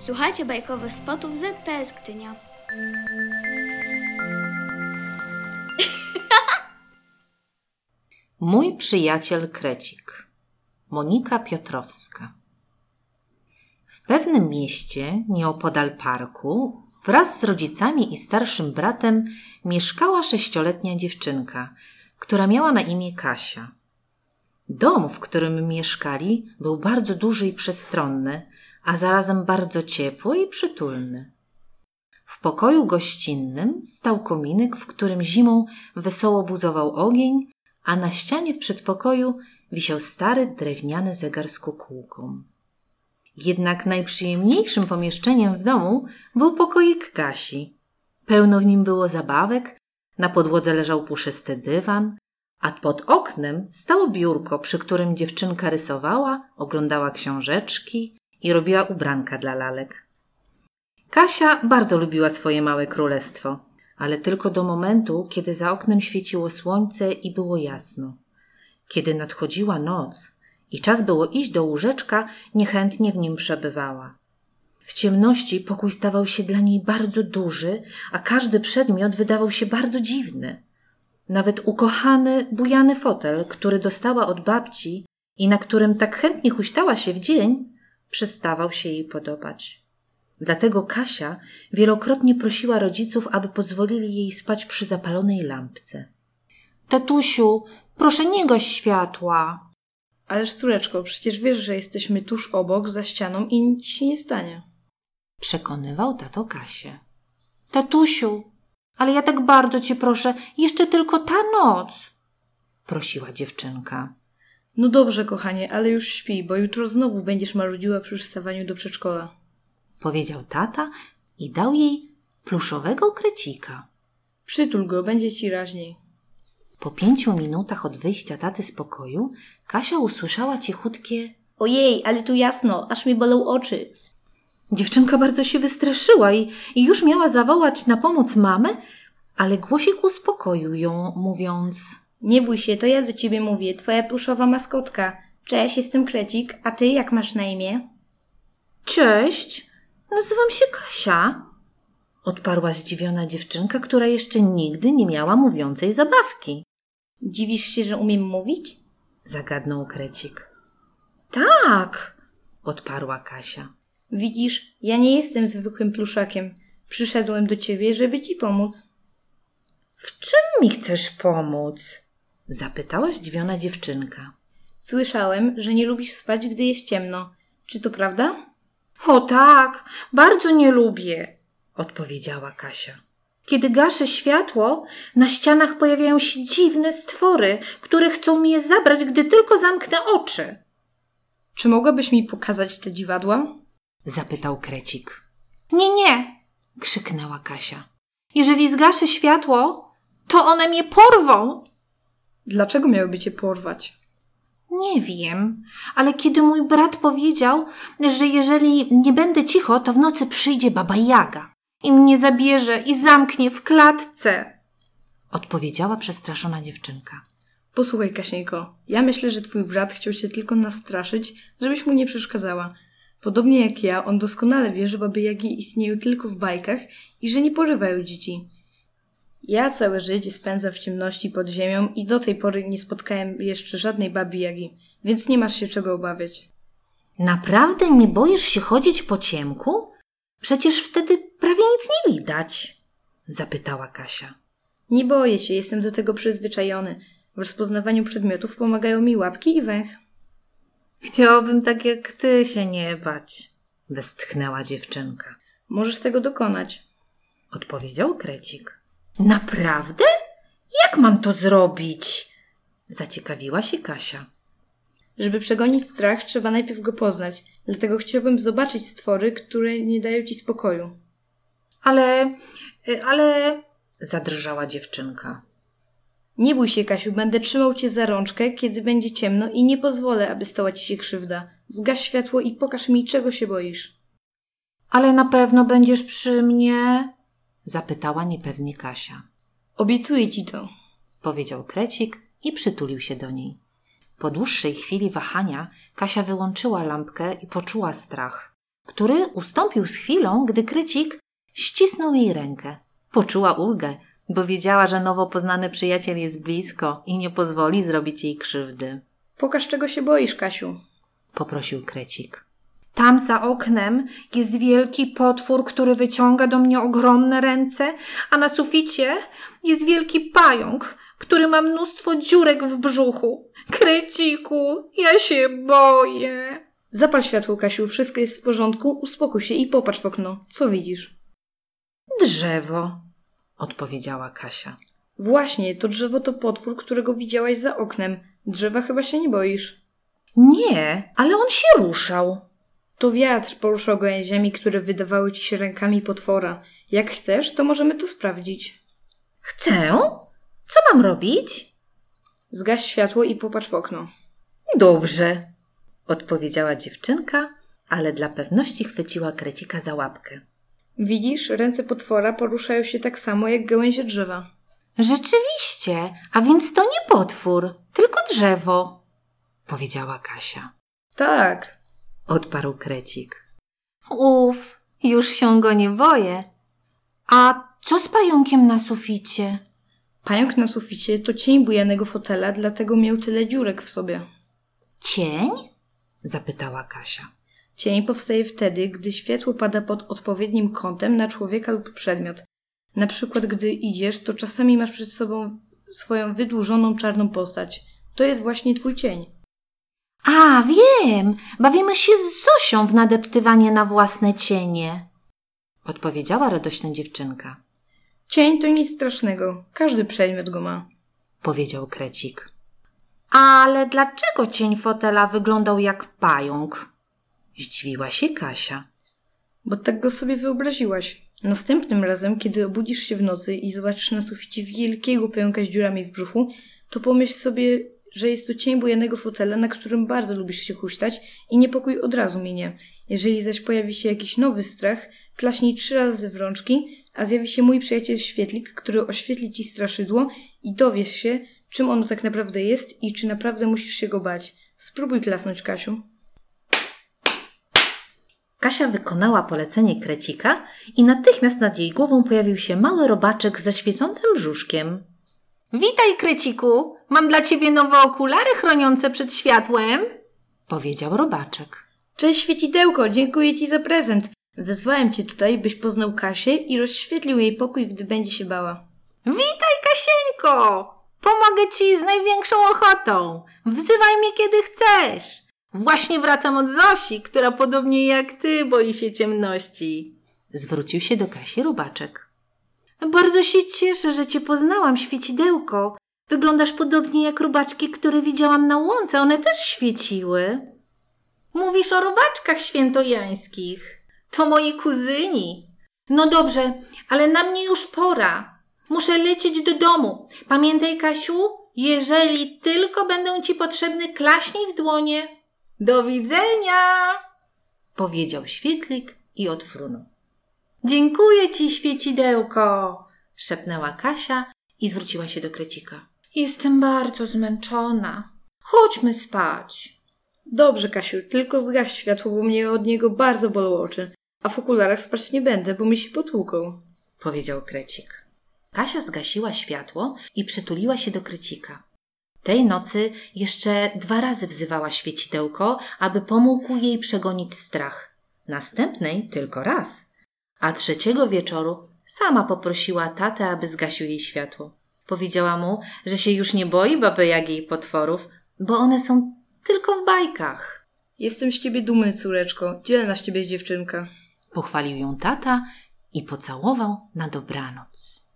Słuchajcie bajkowych spotów ZPS Gdynia. Mój przyjaciel Krecik. Monika Piotrowska. W pewnym mieście, nieopodal parku, wraz z rodzicami i starszym bratem mieszkała sześcioletnia dziewczynka, która miała na imię Kasia. Dom, w którym mieszkali, był bardzo duży i przestronny, a zarazem bardzo ciepły i przytulny. W pokoju gościnnym stał kominek, w którym zimą wesoło buzował ogień, a na ścianie w przedpokoju wisiał stary drewniany zegar z kukułką. Jednak najprzyjemniejszym pomieszczeniem w domu był pokoik Kasi. Pełno w nim było zabawek, na podłodze leżał puszysty dywan, a pod oknem stało biurko, przy którym dziewczynka rysowała, oglądała książeczki i robiła ubranka dla lalek. Kasia bardzo lubiła swoje małe królestwo, ale tylko do momentu, kiedy za oknem świeciło słońce i było jasno. Kiedy nadchodziła noc i czas było iść do łóżeczka, niechętnie w nim przebywała. W ciemności pokój stawał się dla niej bardzo duży, a każdy przedmiot wydawał się bardzo dziwny. Nawet ukochany, bujany fotel, który dostała od babci i na którym tak chętnie huśtała się w dzień, przestawał się jej podobać. Dlatego Kasia wielokrotnie prosiła rodziców, aby pozwolili jej spać przy zapalonej lampce. Tatusiu, proszę nie gaś światła. Ależ córeczko, przecież wiesz, że jesteśmy tuż obok, za ścianą i nic się nie stanie. Przekonywał tato Kasię. Tatusiu, ale ja tak bardzo cię proszę, jeszcze tylko ta noc. Prosiła dziewczynka. No dobrze, kochanie, ale już śpi, bo jutro znowu będziesz marudziła przy wstawaniu do przedszkola. Powiedział tata i dał jej pluszowego krecika. Przytul go, będzie ci raźniej. Po pięciu minutach od wyjścia taty z pokoju, Kasia usłyszała cichutkie Ojej, ale tu jasno, aż mi bolą oczy. Dziewczynka bardzo się wystraszyła i, i już miała zawołać na pomoc mamę, ale głosik uspokoił ją, mówiąc: Nie bój się, to ja do ciebie mówię, twoja pluszowa maskotka. Cześć, jestem Krecik, a ty jak masz na imię? Cześć, nazywam się Kasia. Odparła zdziwiona dziewczynka, która jeszcze nigdy nie miała mówiącej zabawki. Dziwisz się, że umiem mówić? Zagadnął Krecik. Tak, odparła Kasia. Widzisz, ja nie jestem zwykłym pluszakiem. Przyszedłem do ciebie, żeby ci pomóc. W czym mi chcesz pomóc? Zapytała zdziwiona dziewczynka. Słyszałem, że nie lubisz spać, gdy jest ciemno. Czy to prawda? O tak, bardzo nie lubię, odpowiedziała Kasia. Kiedy gaszę światło, na ścianach pojawiają się dziwne stwory, które chcą mi je zabrać, gdy tylko zamknę oczy. Czy mogłabyś mi pokazać te dziwadła? Zapytał Krecik. Nie, nie, krzyknęła Kasia. Jeżeli zgaszę światło, to one mnie porwą. Dlaczego miałyby cię porwać? Nie wiem, ale kiedy mój brat powiedział, że jeżeli nie będę cicho, to w nocy przyjdzie baba Jaga i mnie zabierze i zamknie w klatce, odpowiedziała przestraszona dziewczynka. Posłuchaj, Kasieńko, ja myślę, że twój brat chciał cię tylko nastraszyć, żebyś mu nie przeszkadzała. Podobnie jak ja, on doskonale wie, że baby Jagi istnieją tylko w bajkach i że nie porywają dzieci. Ja całe życie spędzam w ciemności pod ziemią i do tej pory nie spotkałem jeszcze żadnej baby Jagi, więc nie masz się czego obawiać. Naprawdę nie boisz się chodzić po ciemku? Przecież wtedy prawie nic nie widać, zapytała Kasia. Nie boję się, jestem do tego przyzwyczajony. W rozpoznawaniu przedmiotów pomagają mi łapki i węch. Chciałabym tak jak ty się nie bać, westchnęła dziewczynka. Możesz tego dokonać. Odpowiedział Krecik. Naprawdę? Jak mam to zrobić? Zaciekawiła się Kasia. Żeby przegonić strach, trzeba najpierw go poznać. Dlatego chciałbym zobaczyć stwory, które nie dają ci spokoju. Ale, ale, zadrżała dziewczynka. Nie bój się, Kasiu, będę trzymał cię za rączkę, kiedy będzie ciemno i nie pozwolę, aby stała ci się krzywda. Zgaś światło i pokaż mi, czego się boisz. Ale na pewno będziesz przy mnie? Zapytała niepewnie Kasia. Obiecuję ci to, powiedział Krecik i przytulił się do niej. Po dłuższej chwili wahania Kasia wyłączyła lampkę i poczuła strach. który ustąpił z chwilą, gdy Krecik ścisnął jej rękę. Poczuła ulgę, bo wiedziała, że nowo poznany przyjaciel jest blisko i nie pozwoli zrobić jej krzywdy. Pokaż, czego się boisz, Kasiu. Poprosił Krecik. Tam za oknem jest wielki potwór, który wyciąga do mnie ogromne ręce, a na suficie jest wielki pająk, który ma mnóstwo dziurek w brzuchu. Kreciku, ja się boję. Zapal światło, Kasiu, wszystko jest w porządku, uspokój się i popatrz w okno. Co widzisz? Drzewo. Odpowiedziała Kasia. Właśnie, to drzewo to potwór, którego widziałaś za oknem. Drzewa chyba się nie boisz. Nie, ale on się ruszał. To wiatr poruszał gałęziami, które wydawały ci się rękami potwora. Jak chcesz, to możemy to sprawdzić. Chcę? Co mam robić? Zgaś światło i popatrz w okno. Dobrze. Odpowiedziała dziewczynka, ale dla pewności chwyciła Krecika za łapkę. Widzisz, ręce potwora poruszają się tak samo jak gałęzie drzewa. Rzeczywiście, a więc to nie potwór, tylko drzewo. Powiedziała Kasia. Tak, Odparł Krecik. Uf, już się go nie boję. A co z pająkiem na suficie? pająk na suficie to cień bujanego fotela, dlatego miał tyle dziurek w sobie. Cień? Zapytała Kasia. Cień powstaje wtedy, gdy światło pada pod odpowiednim kątem na człowieka lub przedmiot. Na przykład, gdy idziesz, to czasami masz przed sobą swoją wydłużoną czarną postać. To jest właśnie twój cień. A, wiem, bawimy się z Zosią w nadeptywanie na własne cienie. Odpowiedziała radośna dziewczynka. Cień to nic strasznego. Każdy przedmiot go ma. Powiedział Krecik. Ale dlaczego cień fotela wyglądał jak pająk? Zdziwiła się Kasia. Bo tak go sobie wyobraziłaś. Następnym razem, kiedy obudzisz się w nocy i zobaczysz na suficie wielkiego pająka z dziurami w brzuchu, to pomyśl sobie, że jest to cień bujanego fotela, na którym bardzo lubisz się huśtać i niepokój od razu minie. Jeżeli zaś pojawi się jakiś nowy strach, klaśnij trzy razy w rączki, a zjawi się mój przyjaciel świetlik, który oświetli ci straszydło i dowiesz się, czym ono tak naprawdę jest i czy naprawdę musisz się go bać. Spróbuj klasnąć, Kasiu. Kasia wykonała polecenie Krecika i natychmiast nad jej głową pojawił się mały robaczek ze świecącym brzuszkiem. Witaj, Kreciku. Mam dla ciebie nowe okulary chroniące przed światłem. Powiedział robaczek. Cześć świecidełko, dziękuję ci za prezent. Wezwałem cię tutaj, byś poznał Kasię i rozświetlił jej pokój, gdy będzie się bała. Witaj, Kasieńko. Pomogę ci z największą ochotą. Wzywaj mnie, kiedy chcesz. Właśnie wracam od Zosi, która podobnie jak ty boi się ciemności. Zwrócił się do Kasi robaczek. Bardzo się cieszę, że cię poznałam, świecidełko. Wyglądasz podobnie jak robaczki, które widziałam na łące. One też świeciły. Mówisz o robaczkach świętojańskich. To moi kuzyni. No dobrze, ale na mnie już pora. Muszę lecieć do domu. Pamiętaj, Kasiu, jeżeli tylko będę ci potrzebny, klaśnij w dłonie. Do widzenia! Powiedział świetlik i odfrunął. Dziękuję ci, świecidełko. Szepnęła Kasia i zwróciła się do Krecika. Jestem bardzo zmęczona. Chodźmy spać. Dobrze, Kasiu, tylko zgaś światło, bo mnie od niego bardzo bolą oczy. A w okularach spać nie będę, bo mi się potłuką. Powiedział Krecik. Kasia zgasiła światło i przytuliła się do Krecika. Tej nocy jeszcze dwa razy wzywała świecidełko, aby pomógł jej przegonić strach. Następnej tylko raz. A trzeciego wieczoru sama poprosiła tatę, aby zgasił jej światło. Powiedziała mu, że się już nie boi baby Jagi i potworów, bo one są tylko w bajkach. Jestem z ciebie dumny, córeczko. Dzielna z ciebie dziewczynka. Pochwalił ją tata i pocałował na dobranoc.